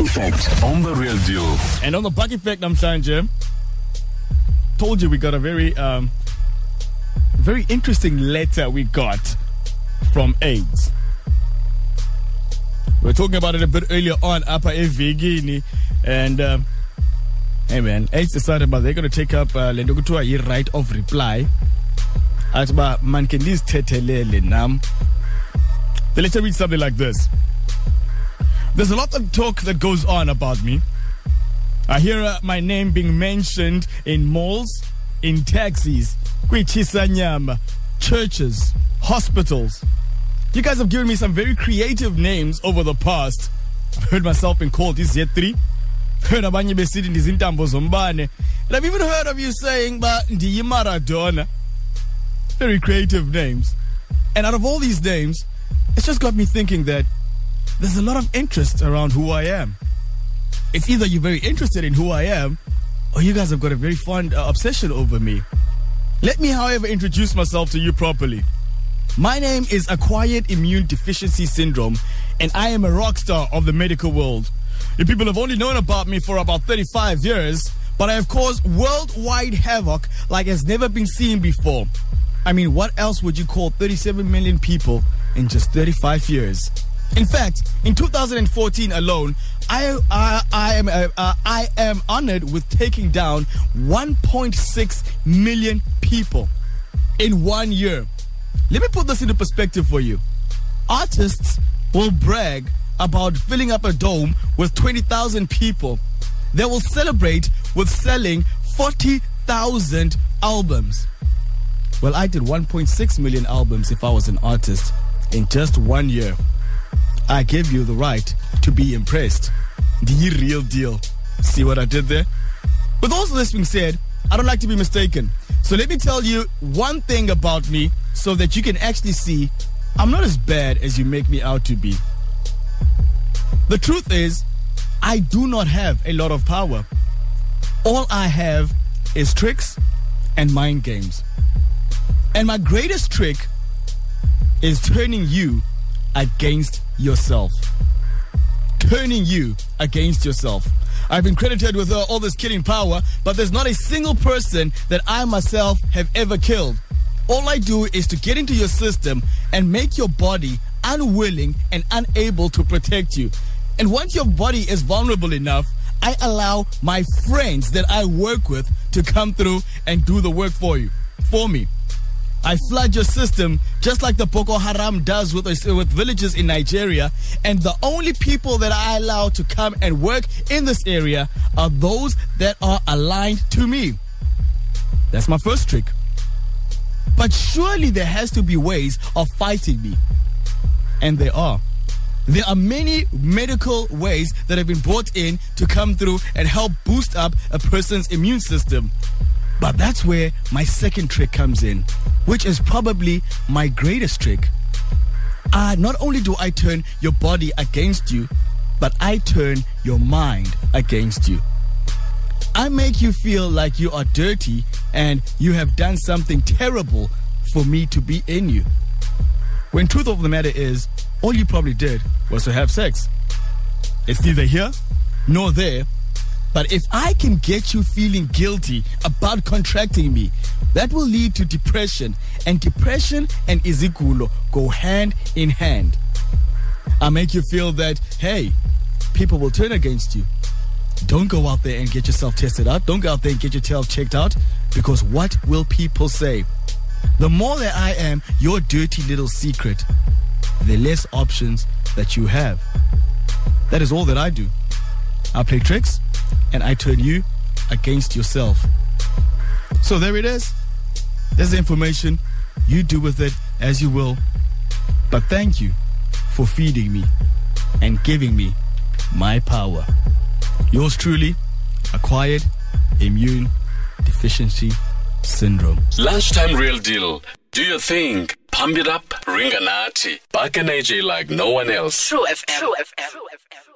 Effect on the real deal. And on the Buck Effect I'm saying, Jim. told you we got a very um very interesting letter we got from AIDS. We were talking about it a bit earlier on Upper Evigini and um, hey man, AIDS decided but they're gonna take up uh, le nto yi-right of reply. Uba man ke ndizithethelele nam. The letter reads something like this. There's a lot of talk that goes on about me. I hear uh, my name being mentioned in malls, in taxis, kwichisanyama, churches, hospitals. You guys have given me some very creative names over the past. I've heard myself being called Z3. Heard abanye besithi ndizintambo zombane. And I've even heard of you saying ba ndiyi Maradona. Very creative names. And out of all these names, it's just got me thinking that there's a lot of interest around who I am. It's either you're very interested in who I am, or you guys have got a very fond uh, obsession over me. Let me, however, introduce myself to you properly. My name is Acquired Immune Deficiency Syndrome, and I am a rock star of the medical world. You people have only known about me for about 35 years, but I have caused worldwide havoc like has never been seen before. I mean, what else would you call 37 million people in just 35 years? In fact, in 2014 alone, I I, I am uh, uh, I am honored with taking down 1.6 million people in one year. Let me put this into perspective for you. Artists will brag about filling up a dome with 20,000 people. They will celebrate with selling 40,000 albums. Well, I did 1.6 million albums if I was an artist in just one year. I gave you the right to be impressed. The real deal. See what I did there? With all this being said, I don't like to be mistaken. So let me tell you one thing about me so that you can actually see I'm not as bad as you make me out to be. The truth is, I do not have a lot of power. All I have is tricks and mind games. And my greatest trick is turning you against yourself. Turning you against yourself. I've been credited with uh, all this killing power, but there's not a single person that I myself have ever killed. All I do is to get into your system and make your body unwilling and unable to protect you. And once your body is vulnerable enough, I allow my friends that I work with to come through and do the work for you, for me. I flood your system just like the Boko Haram does with, with villages in Nigeria. And the only people that I allow to come and work in this area are those that are aligned to me. That's my first trick. But surely there has to be ways of fighting me. And there are. There are many medical ways that have been brought in to come through and help boost up a person's immune system. But that's where my second trick comes in, which is probably my greatest trick. Uh, not only do I turn your body against you, but I turn your mind against you. I make you feel like you are dirty and you have done something terrible for me to be in you. When truth of the matter is, all you probably did was to have sex. It's neither here nor there, but if I can get you feeling guilty about contracting me, that will lead to depression, and depression and izigulo go hand in hand. I make you feel that, hey, people will turn against you. Don't go out there and get yourself tested out. Don't go out there and get yourself checked out because what will people say? The more that I am your dirty little secret, the less options that you have. That is all that I do. I play tricks and I turn you against yourself. So there it is. There's the information. You do with it as you will. But thank you for feeding me and giving me my power. Yours truly, acquired immune deficiency syndrome. Lunchtime real deal. Do your thing. Pump it up. Ring a Buck and AJ like no one else. Tru FM. Tru FM. Tru FM.